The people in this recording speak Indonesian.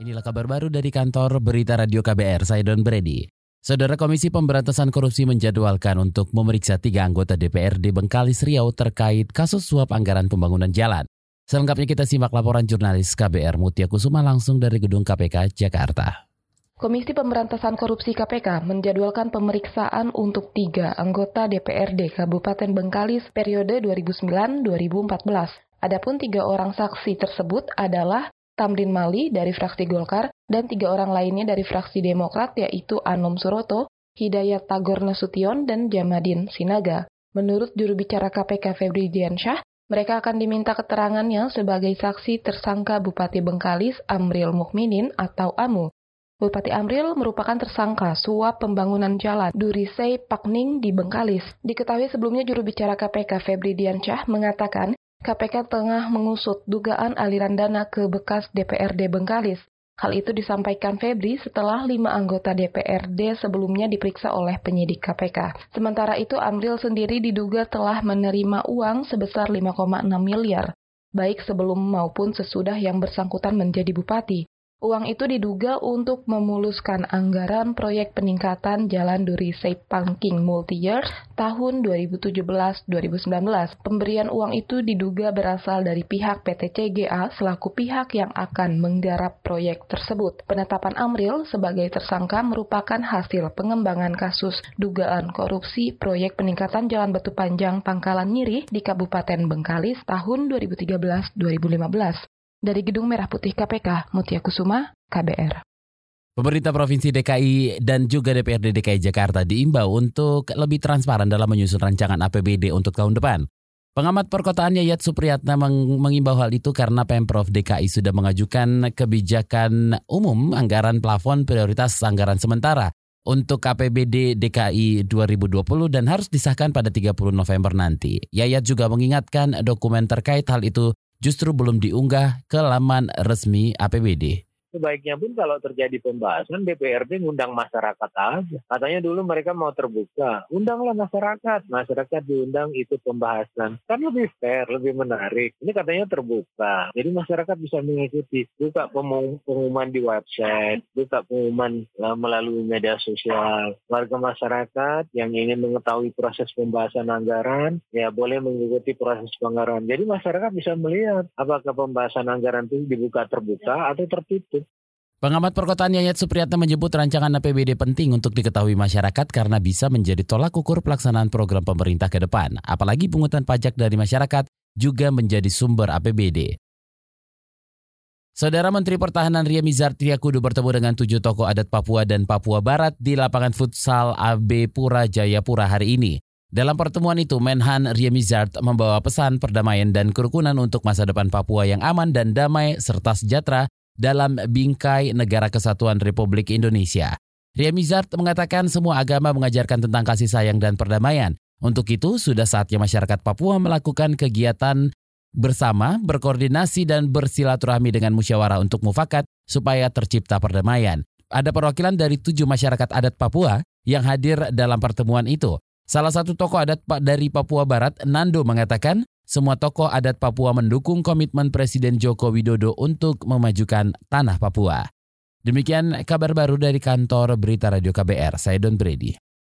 Inilah kabar baru dari kantor Berita Radio KBR, saya Don Brady. Saudara Komisi Pemberantasan Korupsi menjadwalkan untuk memeriksa tiga anggota DPRD Bengkalis Riau terkait kasus suap anggaran pembangunan jalan. Selengkapnya kita simak laporan jurnalis KBR Mutia Kusuma langsung dari Gedung KPK, Jakarta. Komisi Pemberantasan Korupsi KPK menjadwalkan pemeriksaan untuk tiga anggota DPRD Kabupaten Bengkalis periode 2009-2014. Adapun tiga orang saksi tersebut adalah Tamrin Mali dari fraksi Golkar, dan tiga orang lainnya dari fraksi Demokrat yaitu Anom Suroto, Hidayat Tagor Nasution, dan Jamadin Sinaga. Menurut juru bicara KPK Febri Diansyah, mereka akan diminta keterangannya sebagai saksi tersangka Bupati Bengkalis Amril Mukminin atau AMU. Bupati Amril merupakan tersangka suap pembangunan jalan Durisei Pakning di Bengkalis. Diketahui sebelumnya juru bicara KPK Febri Diansyah mengatakan KPK tengah mengusut dugaan aliran dana ke bekas DPRD Bengkalis. Hal itu disampaikan Febri setelah lima anggota DPRD sebelumnya diperiksa oleh penyidik KPK. Sementara itu Amril sendiri diduga telah menerima uang sebesar 5,6 miliar, baik sebelum maupun sesudah yang bersangkutan menjadi bupati. Uang itu diduga untuk memuluskan anggaran proyek peningkatan Jalan Duri Seipangking Multi-Year tahun 2017-2019. Pemberian uang itu diduga berasal dari pihak PT CGA selaku pihak yang akan menggarap proyek tersebut. Penetapan Amril sebagai tersangka merupakan hasil pengembangan kasus dugaan korupsi proyek peningkatan Jalan Batu Panjang Pangkalan Nyiri di Kabupaten Bengkalis tahun 2013-2015. Dari Gedung Merah Putih KPK, Mutia Kusuma, KBR. Pemerintah Provinsi DKI dan juga DPRD DKI Jakarta diimbau untuk lebih transparan dalam menyusun rancangan APBD untuk tahun depan. Pengamat perkotaan Yayat Supriyatna meng mengimbau hal itu karena Pemprov DKI sudah mengajukan kebijakan umum anggaran plafon prioritas anggaran sementara untuk APBD DKI 2020 dan harus disahkan pada 30 November nanti. Yayat juga mengingatkan dokumen terkait hal itu justru belum diunggah ke laman resmi APBD. Sebaiknya pun kalau terjadi pembahasan DPRD ngundang masyarakat aja. Katanya dulu mereka mau terbuka. Undanglah masyarakat. Masyarakat diundang itu pembahasan. Kan lebih fair, lebih menarik. Ini katanya terbuka. Jadi masyarakat bisa mengikuti. Buka pengumuman di website. Buka pengumuman uh, melalui media sosial. Warga masyarakat yang ingin mengetahui proses pembahasan anggaran, ya boleh mengikuti proses penganggaran. Jadi masyarakat bisa melihat apakah pembahasan anggaran itu dibuka terbuka atau tertutup. Pengamat perkotaan Yayat Supriyatna menyebut rancangan APBD penting untuk diketahui masyarakat karena bisa menjadi tolak ukur pelaksanaan program pemerintah ke depan. Apalagi pungutan pajak dari masyarakat juga menjadi sumber APBD. Saudara Menteri Pertahanan Ria Mizar Triakudu bertemu dengan tujuh tokoh adat Papua dan Papua Barat di lapangan futsal AB Pura Jayapura hari ini. Dalam pertemuan itu, Menhan Ria Mizard membawa pesan perdamaian dan kerukunan untuk masa depan Papua yang aman dan damai serta sejahtera dalam bingkai Negara Kesatuan Republik Indonesia. Ria Mizard mengatakan semua agama mengajarkan tentang kasih sayang dan perdamaian. Untuk itu, sudah saatnya masyarakat Papua melakukan kegiatan bersama, berkoordinasi dan bersilaturahmi dengan musyawarah untuk mufakat supaya tercipta perdamaian. Ada perwakilan dari tujuh masyarakat adat Papua yang hadir dalam pertemuan itu. Salah satu tokoh adat dari Papua Barat, Nando, mengatakan semua tokoh adat Papua mendukung komitmen Presiden Joko Widodo untuk memajukan tanah Papua. Demikian kabar baru dari kantor Berita Radio KBR, saya Don Brady.